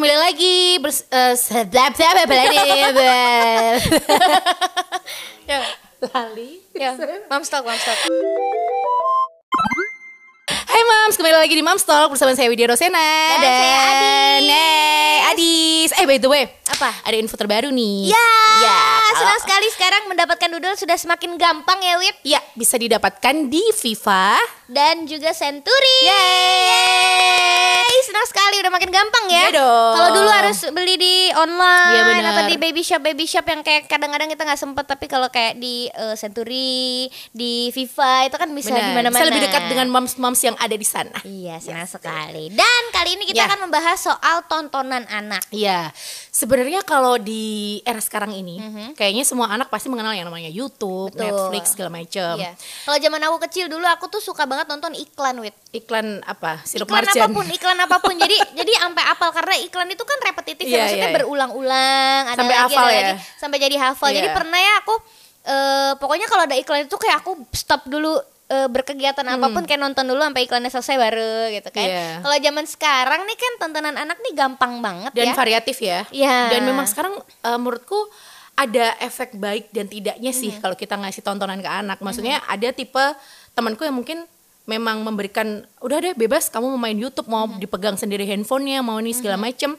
kembali lagi bers uh, sedap Ya, lali. ya. Hai Mams, kembali lagi di Mams Talk bersama saya Widya Rosena Dan saya Adis. Hey, Adis. Eh by the way, Apa? ada info terbaru nih. Ya, Ya, kalau- senang sekali sekarang mendapatkan doodle sudah semakin gampang ya, Wit. Ya, bisa didapatkan di Viva. Dan juga Century. Yeay. Yeay, senang sekali udah makin gampang ya. Iya dong. Kalau dulu harus beli di online benar. atau di baby shop baby shop yang kayak kadang-kadang kita nggak sempet tapi kalau kayak di eh, Century, di Viva itu kan bisa di mana-mana. Bisa lebih dekat dengan moms-moms yang ada di sana. Iya, senang sekali. Dan kali ini kita Ya. akan membahas soal tontonan anak. Iya, sebenarnya kalau di era sekarang ini, Mhm. kayaknya semua anak pasti mengenal yang namanya YouTube, Betul. Netflix segala macam. Iya. Kalau zaman aku kecil dulu aku tuh suka banget nonton iklan, Wit. Iklan apa? Sirup iklan Marjan. apa pun iklan apa pun jadi jadi sampai apal karena iklan itu kan repetitif Iya, ya maksudnya iya, iya. berulang-ulang ada Sampai lagi hafal ada ya. lagi sampai jadi hafal jadi Iya. pernah ya aku eh, pokoknya kalau ada iklan itu kayak aku stop dulu eh, berkegiatan apa pun kayak nonton dulu sampai iklannya selesai baru gitu kan Hmm. Iya. kalau zaman sekarang nih kan tontonan anak nih gampang banget dan ya variatif ya. Iya. Dan memang sekarang eh, menurutku ada efek baik dan tidaknya sih Mhm. kalau kita ngasih tontonan ke anak. Maksudnya ada tipe temanku yang mungkin memang memberikan udah deh bebas kamu mau main YouTube mau Mhm. dipegang sendiri handphonenya mau ini segala macem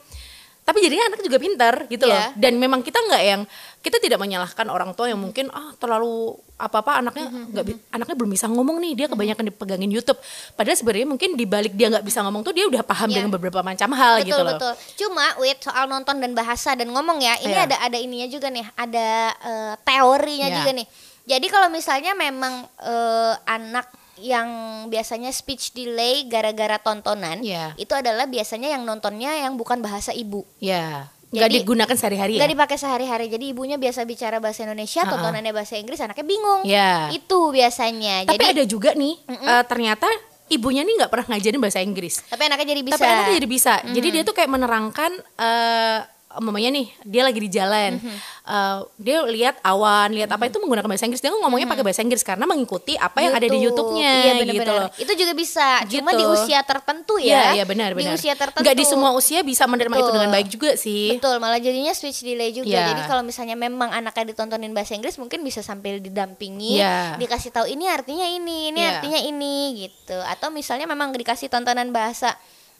tapi jadinya anak juga pintar gitu loh Iya. dan memang kita nggak yang kita tidak menyalahkan orang tua yang mungkin ah terlalu apa apa anaknya Mhm, nggak bi- anaknya belum bisa ngomong nih dia kebanyakan dipegangin YouTube padahal sebenarnya mungkin dibalik dia nggak bisa ngomong tuh dia udah paham Iya. dengan beberapa macam hal betul gitu loh betul cuma wait soal nonton dan bahasa dan ngomong ya ini Iya. ada ada ininya juga nih ada eh, teorinya Iya. juga nih jadi kalau misalnya memang eh, anak yang biasanya speech delay gara-gara tontonan Iya. itu adalah biasanya yang nontonnya yang bukan bahasa ibu Ya, nggak Jadi- digunakan sehari-hari ya. dipakai sehari-hari jadi ibunya biasa bicara bahasa Indonesia Ha-ha. tontonannya bahasa Inggris anaknya bingung Ya. itu biasanya Tapi jadi ada juga nih, eh, ternyata ibunya nih nggak pernah ngajarin bahasa Inggris. tapi anaknya jadi bisa Tapi anaknya jadi bisa. Jadi dia tuh kayak menerangkan eh mamanya nih, dia lagi di jalan. Eh, dia lihat awan, lihat apa itu menggunakan bahasa Inggris. Dia ngomongnya pakai bahasa Inggris karena mengikuti apa yang ada di YouTube. YouTube-nya Iya, gitu loh. Itu juga bisa, cuma Gitu. di usia tertentu Iya, ya. iya benar Di benar. usia tertentu. Nggak di semua usia bisa menerima itu Betul. dengan baik juga sih. Betul, malah jadinya speech delay juga. Iya. Jadi kalau misalnya memang anaknya ditontonin bahasa Inggris mungkin bisa sambil didampingi, Iya. dikasih tahu ini artinya ini, ini Iya. artinya ini gitu. Atau misalnya memang dikasih tontonan bahasa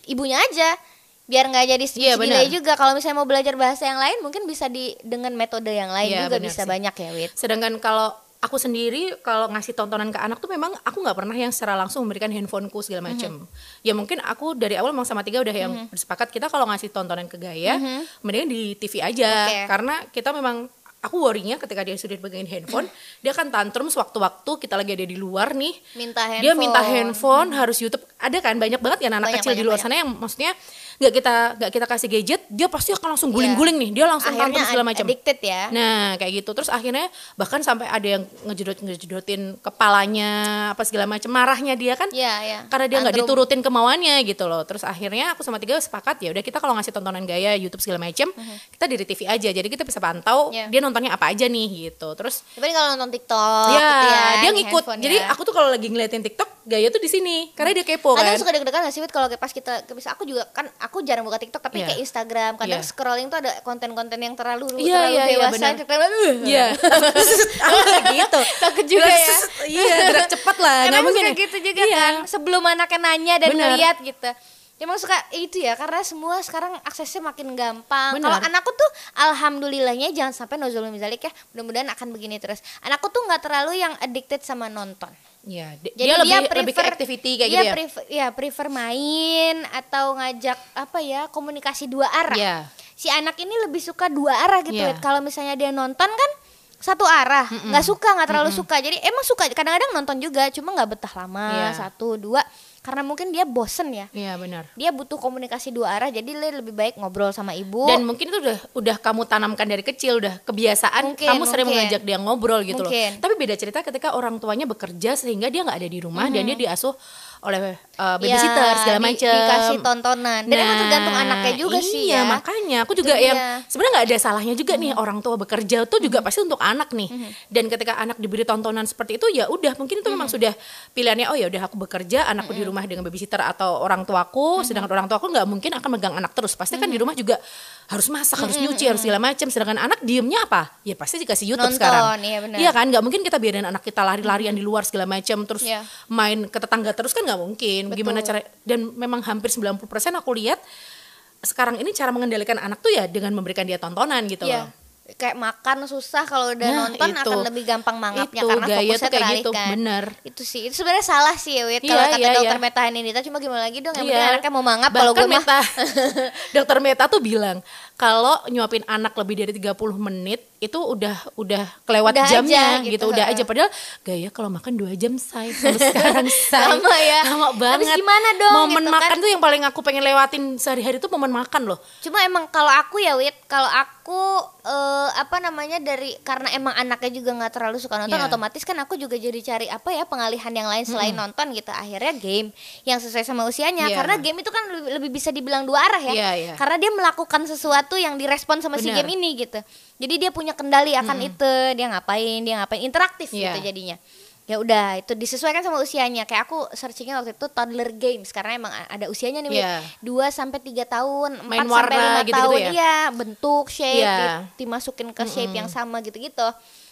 ibunya aja biar nggak jadi speech Iya, delay juga. Kalau misalnya mau belajar bahasa yang lain mungkin bisa di dengan metode yang lain Iya, juga bisa sih. banyak ya, Wit. Sedangkan kalau aku sendiri kalau ngasih tontonan ke anak tuh memang aku nggak pernah yang secara langsung memberikan handphoneku segala Mhm. macam. Ya mungkin aku dari awal memang sama tiga udah yang bersepakat kita kalau ngasih tontonan ke Gaya, mendingan di TV aja Mhm. Oke. karena kita memang aku worrynya ketika dia sudah pegangin handphone, dia akan tantrum sewaktu-waktu kita lagi ada di luar nih. Minta Dia minta handphone. handphone, harus YouTube. Ada kan banyak banget ya anak Banyak, kecil di banyak, luar sana yang maksudnya nggak kita nggak kita kasih gadget, dia pasti akan langsung guling-guling nih. Dia langsung Iya. Akhirnya segala macam. addicted ya. Nah kayak gitu terus akhirnya bahkan sampai ada yang ngejedot ngejedotin kepalanya apa segala macam marahnya dia kan Iya, iya. karena dia nggak diturutin kemauannya gitu loh terus akhirnya aku sama tiga sepakat ya udah kita kalau ngasih tontonan gaya YouTube segala macam kita dari TV aja jadi kita bisa pantau. Iya. dia nontonnya apa aja nih gitu terus Tapi kalau nonton TikTok ya, gitu ya, dia di ngikut jadi ya. aku tuh kalau lagi ngeliatin TikTok gaya tuh di sini karena dia kepo kan Kadang suka deg-degan gak sih kalau pas kita bisa aku juga kan aku jarang buka TikTok tapi Iya. kayak Instagram kadang Iya. scrolling tuh ada konten-konten yang terlalu Iya, terlalu iya, iya, dewasa benar. terlalu- Iya, aku kayak gitu. Takut juga ya. Iya, gerak cepat lah. Nggak mungkin suka ya. gitu juga Iya. kan sebelum anaknya nanya dan Benar. ngeliat gitu. Emang suka itu ya karena semua sekarang aksesnya makin gampang. Kalau anakku tuh alhamdulillahnya jangan sampai nozul mizalik ya. Mudah-mudahan akan begini terus. Anakku tuh nggak terlalu yang addicted sama nonton. Iya, di- Jadi dia, dia, lebih lebih ke prefer activity kayak dia gitu ya. prefer, ya prefer main atau ngajak apa ya komunikasi dua arah. Iya. Si anak ini lebih suka dua arah gitu. Wit. Kalau misalnya dia nonton kan satu arah, nggak suka nggak terlalu suka. Jadi emang suka kadang-kadang nonton juga, cuma nggak betah lama Iya. satu dua karena mungkin dia bosen ya. Iya, benar. Dia butuh komunikasi dua arah, jadi dia lebih baik ngobrol sama ibu. Dan mungkin itu udah udah kamu tanamkan dari kecil, udah kebiasaan Mungkin, kamu sering mungkin. mengajak dia ngobrol gitu Mungkin. loh. Tapi beda cerita ketika orang tuanya bekerja sehingga dia nggak ada di rumah dan dia diasuh oleh uh, babysitter Ya, segala di- macam dikasih tontonan. Dan emang tergantung anaknya juga iya, sih ya. makanya aku juga Itu yang dia. sebenarnya nggak ada salahnya juga nih orang tua bekerja tuh juga pasti untuk anak nih. Dan ketika anak diberi tontonan seperti itu ya udah mungkin itu memang sudah pilihannya oh ya udah aku bekerja, anakku di rumah dengan babysitter atau orang tuaku, sedangkan orang tuaku nggak mungkin akan megang anak terus. Pasti kan di rumah juga harus masak, harus nyuci, harus segala macam. Sedangkan anak diemnya apa? Ya pasti dikasih YouTube Nonton, sekarang. iya benar. Iya kan, nggak mungkin kita biarin anak kita lari-larian di luar segala macam terus Iya. main ke tetangga terus kan nggak mungkin. Gimana Betul. cara dan memang hampir 90% aku lihat sekarang ini cara mengendalikan anak tuh ya dengan memberikan dia tontonan gitu Iya. loh. Kayak makan susah kalau udah Nah, nonton itu. akan lebih gampang mangapnya Itu, karena gaya fokusnya kayak gitu, bener. Itu sih. Itu sebenarnya salah sih ya, Wit. Iya, Kalau kata iya, dokter iya. Meta Hanindita cuma gimana lagi dong yang Iya. penting anaknya mau mangap kalau gue mah Meta, dokter Meta tuh bilang kalau nyuapin anak lebih dari 30 menit itu udah udah kelewat Udah jamnya aja gitu, gitu, udah aja padahal gaya kalau makan dua jam say sampai sekarang say Lama ya. lama banget Habis gimana dong, momen gitu kan? makan tuh yang paling aku pengen lewatin sehari-hari tuh momen makan loh Cuma emang kalau aku ya Wit, kalau aku eh, apa namanya dari karena emang anaknya juga nggak terlalu suka nonton, Iya. otomatis kan aku juga jadi cari apa ya pengalihan yang lain selain nonton gitu. Akhirnya game yang sesuai sama usianya. Iya. Karena game itu kan lebih, lebih bisa dibilang dua arah ya. Iya, iya. Karena dia melakukan sesuatu yang direspon sama si Benar. game ini gitu. Jadi dia punya kendali akan itu, dia ngapain, dia ngapain, interaktif Iya. gitu jadinya. Ya udah, itu disesuaikan sama usianya. Kayak aku searchingnya waktu itu toddler games karena emang ada usianya nih. Iya. 2 sampai 3 tahun, 4 Main sampai 5 gitu-gitu tahun. ya? Iya, bentuk, shape, Iya. di- dimasukin ke shape yang sama gitu-gitu.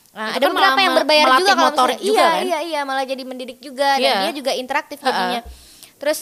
Nah, Itu ada kan beberapa malah yang berbayar juga kalau misalnya- juga iya, kan? iya, iya, malah jadi mendidik juga dan Iya. dia juga interaktif jadinya. Terus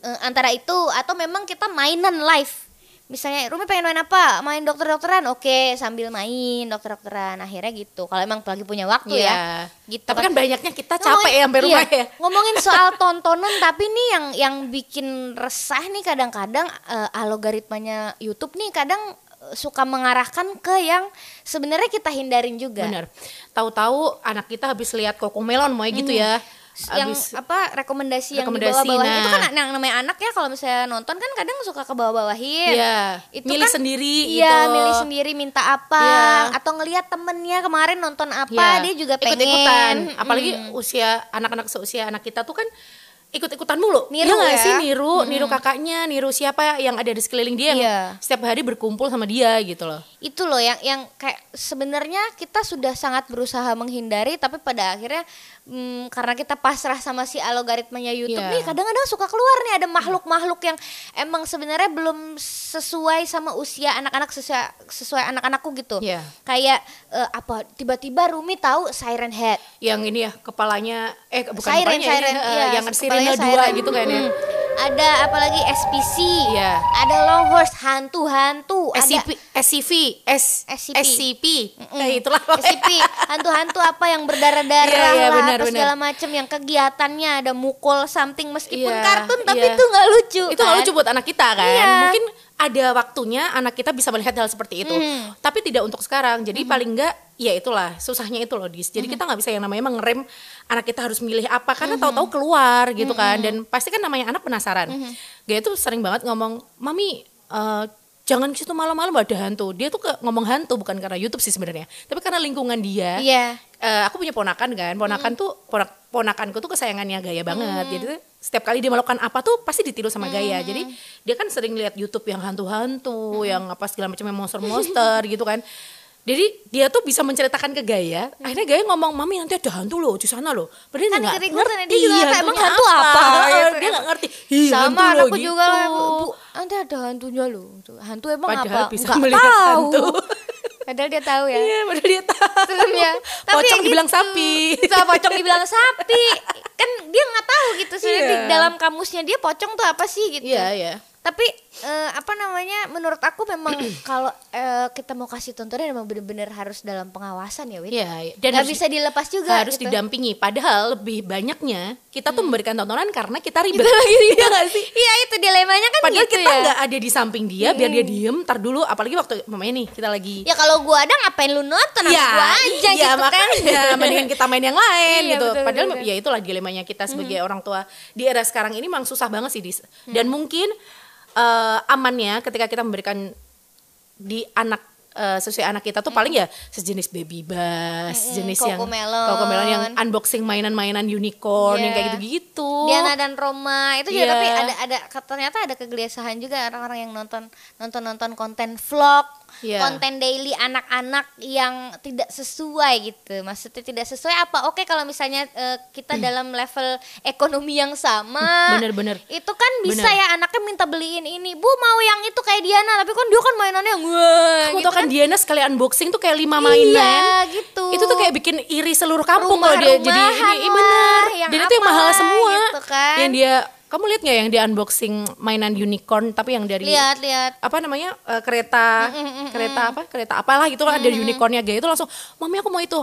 eh, antara itu atau memang kita mainan live. Misalnya Rumi pengen main apa? Main dokter-dokteran. Oke, sambil main dokter-dokteran. Akhirnya gitu. Kalau emang lagi punya waktu Iya. ya. Gitu tapi kan banyaknya kita capek Ngomongin- ya sampai iya, rumah ya Ngomongin soal tontonan tapi nih yang yang bikin resah nih kadang-kadang eh, algoritmanya YouTube nih kadang eh, suka mengarahkan ke yang sebenarnya kita hindarin juga. benar tahu-tahu anak kita habis lihat Cocomelon mau gitu ya yang apa rekomendasi, yang di Rekomendasi, bawah-bawah itu nah. kan yang namanya anak ya kalau misalnya nonton kan kadang suka ke bawah-bawahin. Iya, Itu milih kan- sendiri Iya, gitu. milih sendiri minta apa Iya. atau ngelihat temennya kemarin nonton apa Ya, dia juga pengen ikut-ikutan. Apalagi Mm. usia anak-anak seusia anak kita tuh kan ikut-ikutan mulu. Niru Iya nggak ya. sih niru, niru kakaknya, niru siapa yang ada di sekeliling dia yang Iya. setiap hari berkumpul sama dia gitu loh. itu loh yang yang kayak sebenarnya kita sudah sangat berusaha menghindari tapi pada akhirnya mm, karena kita pasrah sama si algoritmanya YouTube Iya. nih kadang-kadang suka keluar nih ada makhluk-makhluk yang emang sebenarnya belum sesuai sama usia anak-anak sesuai sesuai anak-anakku gitu Iya. kayak eh, apa tiba-tiba Rumi tahu Siren Head Yang ini ya kepalanya eh bukan Siren, kepalanya Siren, ini, eh, iya, yang kepalanya sirine dua gitu kan ya. Mm. Ada apalagi SPC, Iya. ada Longhorse hantu-hantu, ada SCP, SCV, S, SCP. SCP. Nah, itulah. SCP hantu-hantu apa yang berdarah-darah Iya, iya, lah benar, atau benar. segala macam yang kegiatannya ada mukul something meskipun Iya, kartun tapi iya. itu nggak lucu itu nggak kan? lucu buat anak kita kan Iya. mungkin ada waktunya anak kita bisa melihat hal seperti itu. Hmm. tapi tidak untuk sekarang. Jadi paling enggak ya itulah susahnya itu loh dis. Hmm. jadi kita nggak bisa yang namanya mengerem anak kita harus milih apa karena tahu-tahu keluar gitu kan. Hmm. dan pasti kan namanya anak penasaran. Gaya tuh sering banget ngomong mami eh, jangan ke situ malam-malam ada hantu. Dia tuh ke, ngomong hantu bukan karena YouTube sih sebenarnya. Tapi karena lingkungan dia Iya. eh, aku punya ponakan kan. Ponakan tuh ponak ponakanku tuh kesayangannya Gaya banget. Jadi tuh setiap kali dia melakukan apa tuh pasti ditiru sama Gaya jadi dia kan sering lihat YouTube yang hantu-hantu yang apa segala macam yang monster-monster gitu kan. Jadi dia tuh bisa menceritakan ke Gaya akhirnya Gaya ngomong mami nanti ada hantu loh di sana loh. Padahal Kan dia nggak ikut-ikutan, ngerti dia juga tahu emang hantu apa, gitu dia kan. nggak ngerti. "Ih, hantu sama loh," anakku gitu. juga bu, bu, nanti ada hantunya loh. Tuh, hantu emang Padahal apa? bisa Nggak melihat tahu. hantu. padahal dia tahu ya iya padahal dia tahu Seremnya. Tapi pocong ya dibilang gitu. sapi Bisa pocong dibilang sapi. Kan dia nggak tahu gitu sih Iya. di dalam kamusnya dia pocong tuh apa sih gitu. iya iya Tapi eh, apa namanya? Menurut aku memang kalau eh, kita mau kasih tontonan memang bener-bener harus dalam pengawasan ya, Wit. Iya, iya. dan Nggak harus- bisa dilepas juga harus gitu. didampingi. Padahal lebih banyaknya kita tuh memberikan tontonan karena kita ribet. Iya nggak sih? Iya itu dilemanya kan Padahal gitu kita ya. nggak ada di samping dia, biar dia diem. Tar dulu, apalagi waktu mamanya nih kita lagi. Ya kalau gua ada ngapain lu nonton sama gua aja iya, gitu kan. makanya mendingan kita main yang lain Iya, gitu. betul, Padahal betul, ya itulah dilemanya kita sebagai orang tua di era sekarang ini memang susah banget sih dis. Dan mungkin eh, amannya ketika kita memberikan di anak eh, sesuai anak kita tuh paling ya sejenis baby bus, sejenis yang Cocomelon. Cocomelon yang unboxing mainan-mainan unicorn yang Iya. kayak gitu-gitu. Diana dan Roma itu juga Iya. tapi ada ada ternyata ada kegelisahan juga orang-orang yang nonton nonton nonton konten vlog Iya. konten daily anak-anak yang tidak sesuai gitu maksudnya tidak sesuai apa oke kalau misalnya eh, kita dalam level ekonomi yang sama Hmm. Bener-bener. itu kan bisa Bener. ya anaknya minta beliin ini bu mau yang itu kayak Diana tapi kan dia kan mainannya yang wah Kamu gitu tau kan Diana sekali unboxing tuh kayak lima Iya, mainan. gitu. Itu tuh kayak bikin iri seluruh kampung kalau dia jadi ini. Ih, bener. yang Dan itu yang mahal semua. gitu kan. Yang dia kamu lihat nggak yang dia unboxing mainan unicorn tapi yang dari lihat lihat. apa namanya eh, kereta kereta apa kereta apalah gitu kan ada unicornnya gaya itu langsung mami aku mau itu.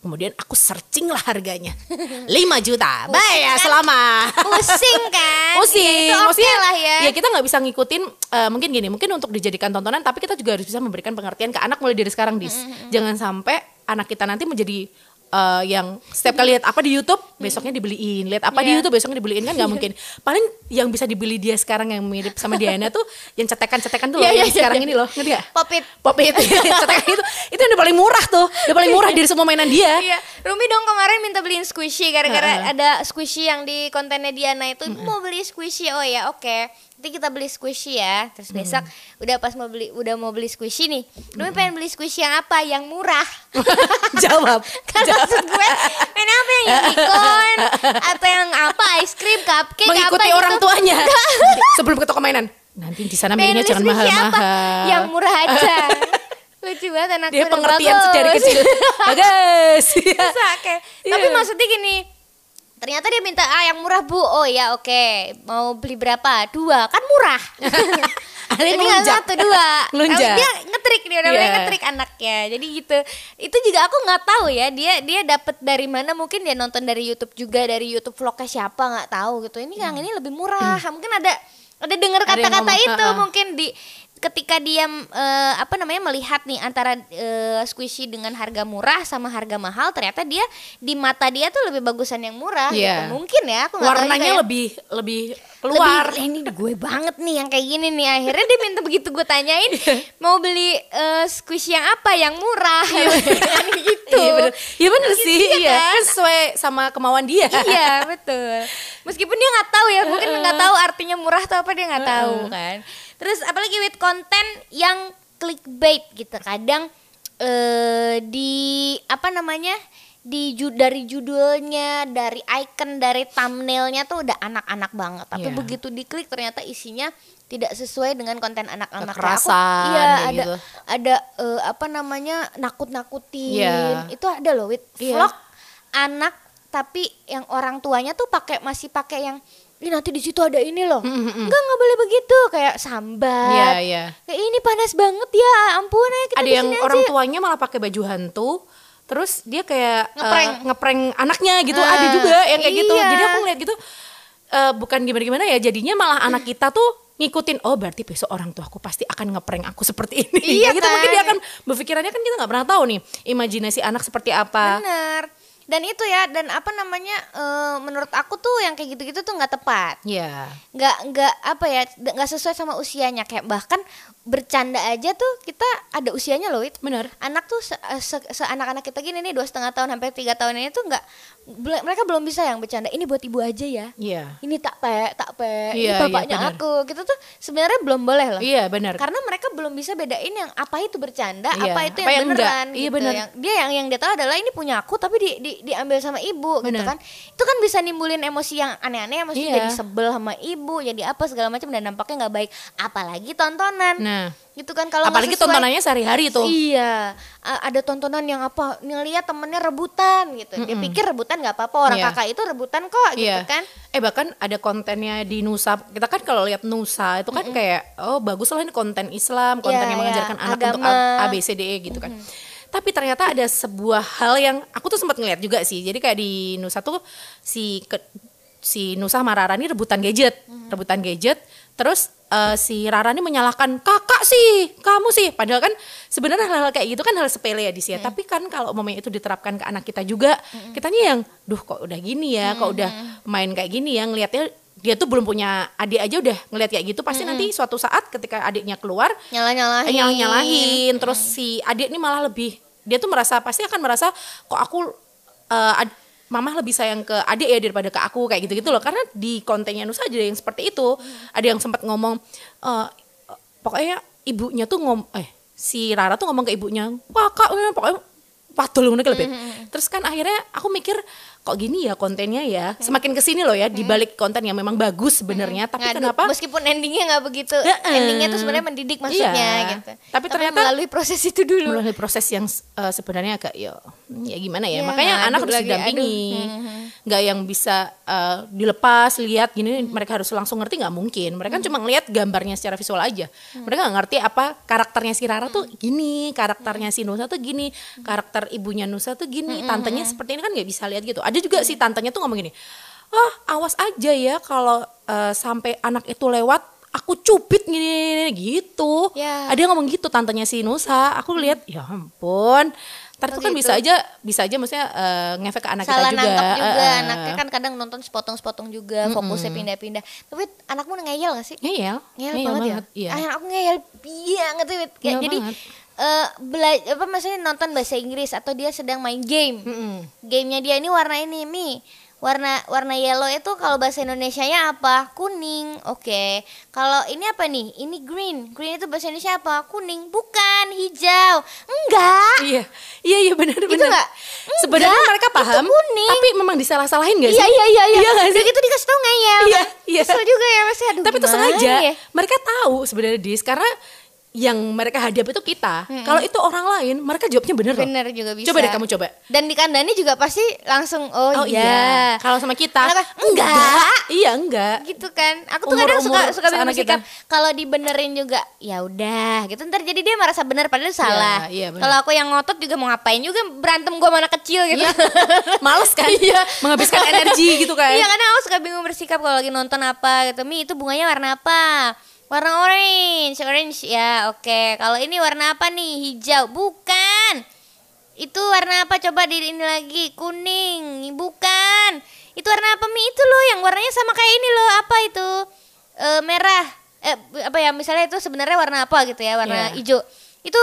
Kemudian aku searching lah harganya. 5 juta. Baik ya selama pusing kan? Pusing. Ya, maksudnya lah ya. ya kita nggak bisa ngikutin eh, mungkin gini mungkin untuk dijadikan tontonan tapi kita juga harus bisa memberikan pengertian ke anak mulai dari sekarang dis. Jangan sampai anak kita nanti menjadi eh, yang setiap kali lihat apa di YouTube besoknya dibeliin lihat apa di Iya. YouTube besoknya dibeliin kan nggak mungkin paling yang bisa dibeli dia sekarang yang mirip sama Diana tuh yang cetekan-cetekan tuh loh Iya, yang iya, sekarang iya. ini loh ngerti gak? popit Popit cetekan itu itu yang udah paling murah tuh udah paling murah dari semua mainan dia Iya, Rumi dong kemarin minta beliin squishy gara-gara Heeh. ada squishy yang di kontennya Diana itu mau beli squishy. Oh ya, oke. Nanti kita beli squishy ya. Terus besok udah pas mau beli udah mau beli squishy nih. Rumi pengen beli squishy yang apa? Yang murah. jawab Kan maksud gue pengen apa yang unicorn atau yang apa ice cream cupcake mengikuti apa orang gitu. tuanya sebelum ke toko mainan nanti di sana beli jangan apa? mahal-mahal Yang murah aja. Lucu banget anak dia pengertian dari kecil bagus. Bisa, oke. Tapi Iya. maksudnya gini, ternyata dia minta ah yang murah bu. Oh ya oke, mau beli berapa? Dua, kan murah. Jadi nggak satu dua. Tapi Dia ngetrik dia udah mulai ngetrik anaknya. Jadi gitu. Itu juga aku nggak tahu ya dia dia dapat dari mana. Mungkin dia nonton dari YouTube juga dari YouTube vlognya siapa nggak tahu gitu. Ini yang ini lebih murah. Mungkin ada ada dengar Hmm. Kata-kata itu ha-ha. mungkin di ketika dia eh, apa namanya melihat nih antara eh, squishy dengan harga murah sama harga mahal ternyata dia di mata dia tuh lebih bagusan yang murah Iya. gitu mungkin ya aku warnanya juga ya. lebih lebih keluar. Lebih, "Eh, ini gue banget nih yang kayak gini nih. Akhirnya dia minta begitu gue tanyain mau beli eh, squishy yang apa? Yang murah? Kan gitu. Iya bener. Iya bener Gitu sih ya iya. kan? kan sesuai sama kemauan dia. Iya betul meskipun dia nggak tahu ya mungkin nggak tahu artinya murah atau apa dia nggak tahu kan terus apalagi with konten yang clickbait gitu kadang eh di apa namanya di dari judulnya dari icon dari thumbnailnya tuh udah anak-anak banget tapi Iya. begitu diklik ternyata isinya tidak sesuai dengan konten anak-anak Kekerasan, iya ada gitu. ada eh, apa namanya nakut-nakutin Iya. itu ada loh with Iya. vlog anak tapi yang orang tuanya tuh pakai masih pakai yang ini nanti di situ ada ini loh. Enggak nggak boleh begitu. Kayak sambat. Iya iya. Kayak ini panas banget ya ampun ayo kita ada yang sini orang aja. tuanya malah pakai baju hantu terus dia kayak Ngeprank. ngeprank anaknya gitu. Ah, ada juga yang kayak gitu. Iya. jadi aku ngeliat gitu eh, bukan gimana gimana ya jadinya malah anak kita tuh ngikutin oh berarti besok orang tua aku pasti akan ngeprank aku seperti ini. Iya gitu. Mungkin kan? dia akan berpikirannya kan kita nggak pernah tahu nih imajinasi anak seperti apa. Bener dan itu ya dan apa namanya eh, menurut aku tuh yang kayak gitu-gitu tuh nggak tepat. Ya nggak nggak apa ya nggak sesuai sama usianya. Kayak bahkan bercanda aja tuh kita ada usianya loh Wit. bener anak tuh se, se, anak-anak kita gini nih dua setengah tahun sampai tiga tahun ini tuh nggak mereka belum bisa yang bercanda ini buat ibu aja ya iya ini tak pe tak pe ini Iya, bapaknya benar. aku gitu tuh sebenarnya belum boleh loh iya bener karena mereka belum bisa bedain yang apa itu bercanda Iya, apa itu apa yang yang beneran Iya, gitu. bener. yang dia yang yang dia tahu adalah ini punya aku tapi di, di diambil sama ibu gitu Bener. kan itu kan bisa nimbulin emosi yang aneh-aneh emosi Iya. jadi sebel sama ibu jadi apa segala macam dan dampaknya nggak baik apalagi tontonan nah gitu kan kalau apalagi sesuai- tontonannya sehari-hari tuh Iya, ada tontonan yang apa ngelihat temennya rebutan gitu. Dia pikir rebutan nggak apa-apa orang Iya. kakak itu rebutan kok gitu Iya. kan. Eh bahkan ada kontennya di Nusa. Kita kan kalau lihat Nusa itu kan kayak oh bagus lah ini konten Islam, konten Iya, yang iya. mengajarkan anak untuk Agama. A, A, B C D E gitu kan. Tapi ternyata ada sebuah hal yang aku tuh sempat ngeliat juga sih. Jadi kayak di Nusa tuh si ke- si Nusa sama Rara ini rebutan gadget, rebutan gadget. Terus eh, si Rara ini menyalahkan kakak sih, kamu sih. Padahal kan sebenarnya hal-hal kayak gitu kan hal sepele ya di sini. Tapi kan kalau momennya itu diterapkan ke anak kita juga, kitanya yang, duh kok udah gini ya, kok udah main kayak gini ya, ngelihatnya dia tuh belum punya adik aja udah ngeliat kayak gitu. Pasti nanti suatu saat ketika adiknya keluar nyalah nyalahin. Nyalah nyalahin terus si adik ini malah lebih dia tuh merasa pasti akan merasa kok aku eh, ad- mama lebih sayang ke adik ya daripada ke aku kayak gitu gitu loh karena di kontennya Nusa ada yang seperti itu ada yang sempat ngomong eh, pokoknya ibunya tuh ngom eh si Rara tuh ngomong ke ibunya kakak eh, pokoknya padul ngono ki lebih. Terus kan akhirnya aku mikir kok gini ya kontennya ya. Semakin ke sini loh ya dibalik konten yang memang bagus sebenarnya, tapi Ngaduk, kenapa? meskipun endingnya nggak begitu Heeh. endingnya tuh sebenarnya mendidik maksudnya Iya. gitu Tapi ternyata- melalui proses itu dulu melalui proses yang eh, sebenarnya agak ya ya gimana ya, Ya, makanya anak harus didampingi. Aduh. nggak yang bisa eh, dilepas lihat gini mereka harus langsung ngerti nggak mungkin. Mereka kan cuma ngelihat gambarnya secara visual aja. Mereka nggak ngerti apa karakternya si Rara tuh gini karakternya si Nusa tuh gini karakter ibunya Nusa tuh gini. Tantenya seperti ini kan nggak bisa lihat gitu. Ada juga si tantenya tuh ngomong gini ah awas aja ya kalau eh, sampai anak itu lewat aku cupit gini, gini, gitu. Ya. ada yang ngomong gitu tantenya si Nusa. Aku lihat ya ampun ntar tuh kan gitu. bisa aja bisa aja maksudnya eh, ngefek ke anak salah kita juga nangkep juga eh. anaknya kan kadang nonton sepotong-sepotong juga fokusnya pindah-pindah tapi anakmu ngeyel gak sih ngeyel ngeyel, ngeyel banget, banget, ya iya Ah, aku ngeyel banget tuh. Kayak jadi banget. eh bela- apa maksudnya nonton bahasa Inggris atau dia sedang main game Mm-mm. gamenya dia ini warna ini mi warna warna yellow itu kalau bahasa Indonesia-nya apa? Kuning. Oke. Kalau ini apa nih? Ini green. Green itu bahasa Indonesia apa? Kuning. Bukan hijau. Enggak. Iya. Iya iya benar Itu benar. sebenarnya Enggak, mereka itu paham kuning. tapi memang disalah-salahin gak sih? iya iya iya. Iya Iya Udah sih? gitu dikasih tau ngeyel. Iya, iya. Kesel juga ya masih aduh tapi itu sengaja ya? mereka tahu sebenarnya dis karena yang mereka hadapi itu kita. Kalau itu orang lain mereka jawabnya bener loh. Bener juga bisa coba deh kamu coba. Dan di kandani juga pasti langsung oh, iya, kalau sama kita Mereka, enggak. iya enggak. Gitu kan. Aku tuh Umur- kadang suka umur suka bingung seanak sikap kalau dibenerin juga ya udah gitu. Ntar jadi dia merasa bener padahal salah. iya, bener. kalau aku yang ngotot juga mau ngapain juga berantem gua sama anak kecil gitu. Iya. males kan? Menghabiskan energi gitu kan? Iya kadang aku suka bingung bersikap kalau lagi nonton apa gitu. Mi itu bunganya warna apa Warna orange Orange ya oke. Kalau ini warna apa nih? Hijau. Bukan. Itu warna apa? Coba di ini lagi. Kuning. Bukan. Itu warna apa Mi? Itu loh yang warnanya sama kayak ini loh. Apa itu? Eh, Merah. Eh, Apa ya? Misalnya itu sebenarnya warna apa gitu ya? Warna Iya. hijau. Itu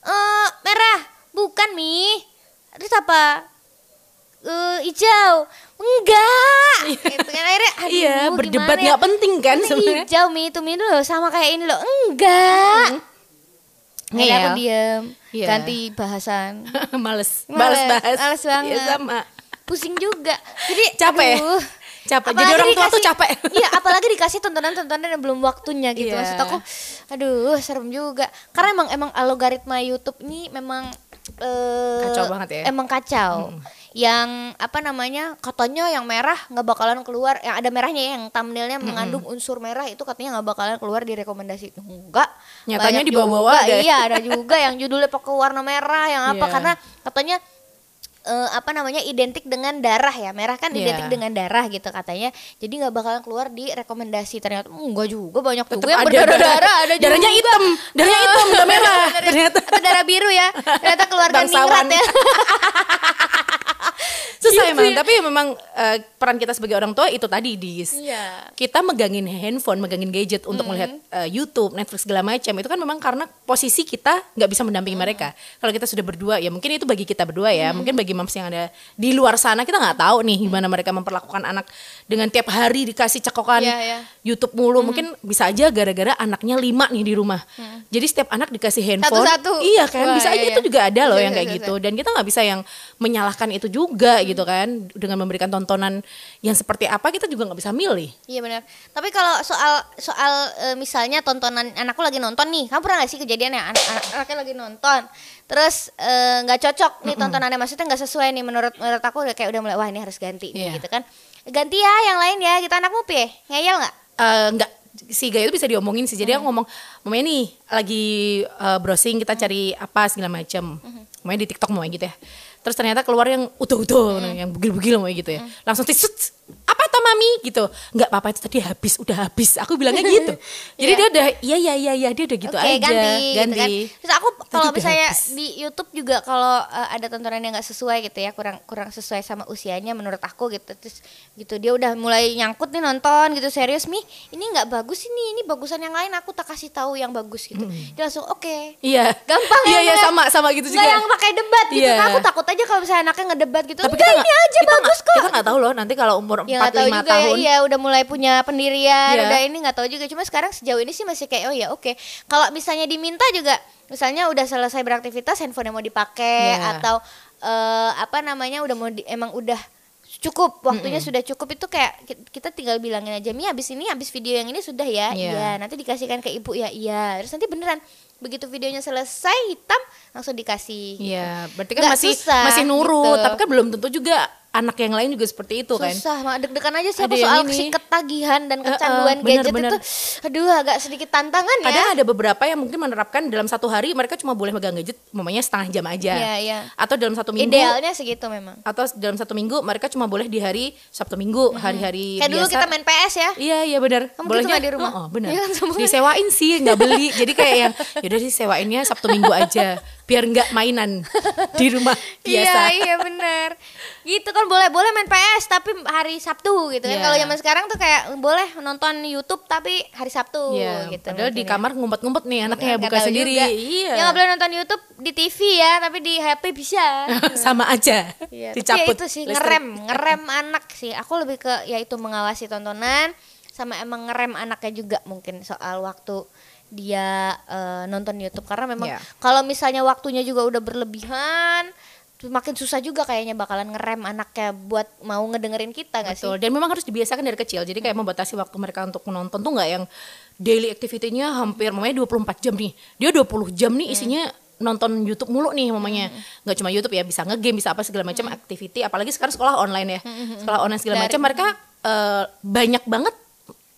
eh, merah. Bukan Mi. Terus apa eh hijau enggak gitu kan akhirnya aduh, iya berdebat ya? nggak penting kan Ini sebenarnya hijau mi itu mi loh sama kayak ini loh enggak Akhirnya aku Ngeyel. diem Iya. ganti bahasan males Males, males bahas males banget. Iya, sama pusing juga jadi Capek. aduh. Capek. Jadi orang tua tuh capek. Iya, apalagi dikasih tontonan-tontonan yang belum waktunya gitu. Iya. Maksud aku, aduh, serem juga. Karena emang emang algoritma YouTube ini memang eh, Kacau banget ya. Emang kacau. Yang apa namanya? Katanya yang merah nggak bakalan keluar. Yang ada merahnya ya, yang thumbnailnya mengandung unsur merah itu katanya nggak bakalan keluar di rekomendasi. Enggak. Nyatanya di ada. Iya, ada juga yang judulnya pakai warna merah yang apa Iya. karena katanya eh, apa namanya identik dengan darah ya merah kan Iya. identik dengan darah gitu katanya jadi nggak bakalan keluar di rekomendasi ternyata "Hmm, enggak juga banyak Tetep juga yang ada berdarah darah. darah ada Darahnya juga. hitam, darahnya hitam, nggak merah. Darah- Ternyata. atau darah biru ya ternyata Bangsawan. ningrat ya susah Gitu emang. ya. tapi memang eh, peran kita sebagai orang tua itu tadi dis. Iya. kita megangin handphone megangin gadget untuk melihat eh, YouTube Netflix segala macam. Itu kan memang karena posisi kita nggak bisa mendampingi mereka. Kalau kita sudah berdua ya mungkin itu bagi kita berdua ya. Mungkin bagi mams yang ada di luar sana kita nggak tahu nih gimana mereka memperlakukan anak dengan tiap hari dikasih cekokan Iya, iya. YouTube mulu. Mungkin bisa aja gara-gara anaknya lima nih di rumah. Jadi setiap anak dikasih handphone. Satu-satu. iya kan? Wah, bisa aja iya, itu iya. juga ada loh Bisa, yang bisa, kayak gitu. dan kita nggak bisa yang menyalahkan itu juga gitu kan dengan memberikan tontonan yang seperti apa kita juga nggak bisa milih. Iya benar. Tapi kalau soal soal eh, misalnya tontonan anakku lagi nonton nih, kamu pernah gak sih kejadian ya? Anak, anak anaknya lagi nonton, terus eh, nggak cocok nih tontonannya, maksudnya nggak sesuai nih menurut menurut aku udah kayak udah mulai wah ini harus ganti nih, Iya. gitu kan. Ganti ya yang lain ya, kita anakmu pie ngeyel nggak? Eh, nggak. Si Gaya itu bisa diomongin sih jadi aku ngomong mamanya nih lagi eh, browsing kita cari apa segala macam mamanya di TikTok mau gitu ya terus ternyata keluar yang utuh-utuh yang bugil-bugil mau gitu ya. Langsung tisut apa mami gitu nggak apa-apa itu tadi habis udah habis aku bilangnya gitu jadi Iya. dia udah iya iya iya iya dia udah gitu Oke, aja ganti, gitu kan. Terus aku kalau misalnya habis. di YouTube juga kalau uh, ada tontonan yang nggak sesuai gitu ya, kurang kurang sesuai sama usianya menurut aku gitu. Terus gitu dia udah mulai nyangkut nih nonton gitu serius mi, ini nggak bagus ini, ini bagusan yang lain aku tak kasih tahu yang bagus gitu. Dia langsung oke. iya Gampang iya ya, iya nggak? sama sama gitu juga yang pakai debat gitu. Iya. Nah, aku takut aja kalau misalnya anaknya ngedebat gitu. tapi kita ini nggak- aja kita bagus nggak- kok. kita nggak tahu loh nanti kalau umur Ya empat tahu lima juga ya, tahun iya udah mulai punya pendirian, Iya. udah ini nggak tahu juga. Cuma sekarang sejauh ini sih masih kayak oh ya oke. Kalau misalnya diminta juga, misalnya udah selesai beraktivitas, handphone mau dipakai Iya. atau eh, apa namanya udah mau di- emang udah cukup waktunya sudah cukup itu kayak ki- kita tinggal bilangin aja mi habis ini habis video yang ini sudah ya Iya. iya nanti dikasihkan ke ibu ya iya terus nanti beneran begitu videonya selesai hitam langsung dikasih Iya, berarti kan Nggak masih susah, masih nurut, gitu. tapi kan belum tentu juga anak yang lain juga seperti itu kan. susah mak deg-degan aja sih Ada aku yang soal ini. si ketagihan dan Eh, eh, kecanduan bener, gadget bener. itu aduh agak sedikit tantangan ya Kadang ada beberapa yang mungkin menerapkan dalam satu hari mereka cuma boleh megang gadget, mamanya setengah jam aja. Iya, iya. Atau dalam satu minggu. idealnya segitu memang Atau dalam satu minggu mereka cuma boleh di hari Sabtu Minggu, hari-hari kayak dulu kita main PS ya Iya iya benar. Kamu gitu di rumah? Oh, oh, benar. Kan, sama kan? Disewain sih nggak beli. Jadi kayak yang yaudah sih sewainnya Sabtu Minggu aja biar nggak mainan di rumah biasa. Iya iya bener Gitu kan boleh boleh main PS tapi hari Sabtu gitu kan Iya. Kalau zaman sekarang tuh kayak boleh nonton YouTube tapi hari Sabtu Iya, gitu padahal di mungkin kamar ngumpet-ngumpet nih anaknya buka sendiri. juga. Iya. Ya nggak boleh nonton YouTube di TV ya tapi di HP bisa Sama aja. Iya, tapi ya Dicaput. itu sih ngerem, ngerem anak sih. Aku lebih ke yaitu mengawasi tontonan sama emang ngerem anaknya juga mungkin soal waktu dia eh, nonton YouTube karena memang Iya. kalau misalnya waktunya juga udah berlebihan makin susah juga kayaknya bakalan ngerem anaknya buat mau ngedengerin kita nggak sih? Dan memang harus dibiasakan dari kecil. Jadi kayak membatasi waktu mereka untuk menonton tuh nggak yang daily activity-nya hampir mamanya 24 jam nih. Dia 20 jam nih isinya nonton YouTube mulu nih mamanya. Nggak cuma YouTube ya, bisa nge-game, bisa apa segala macam activity apalagi sekarang sekolah online ya. Sekolah online segala macam mereka eh, banyak banget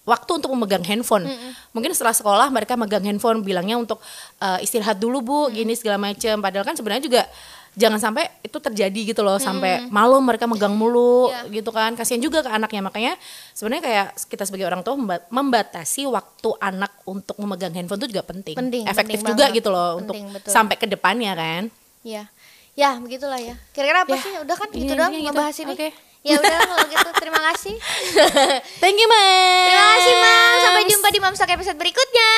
waktu untuk memegang handphone. Mungkin setelah sekolah mereka megang handphone bilangnya untuk eh, istirahat dulu Bu, gini segala macam. Padahal kan sebenarnya juga jangan sampai itu terjadi gitu loh sampai malam mereka megang mulu Iya. gitu kan. Kasihan juga ke anaknya. Makanya sebenarnya kayak kita sebagai orang tua memba- membatasi waktu anak untuk memegang handphone itu juga penting. Penting, Efektif penting juga banget. gitu loh Penting, untuk betul. sampai ke depannya kan. Iya. Ya, begitulah ya. Kira-kira apa Ya, sih? Udah kan ini gitu doang intinya gitu. ngebahas ini. Oke. Ya udah kalau gitu terima kasih. Thank you, Mas. Terima kasih, Mam. Sampai jumpa di Mamsak episode berikutnya.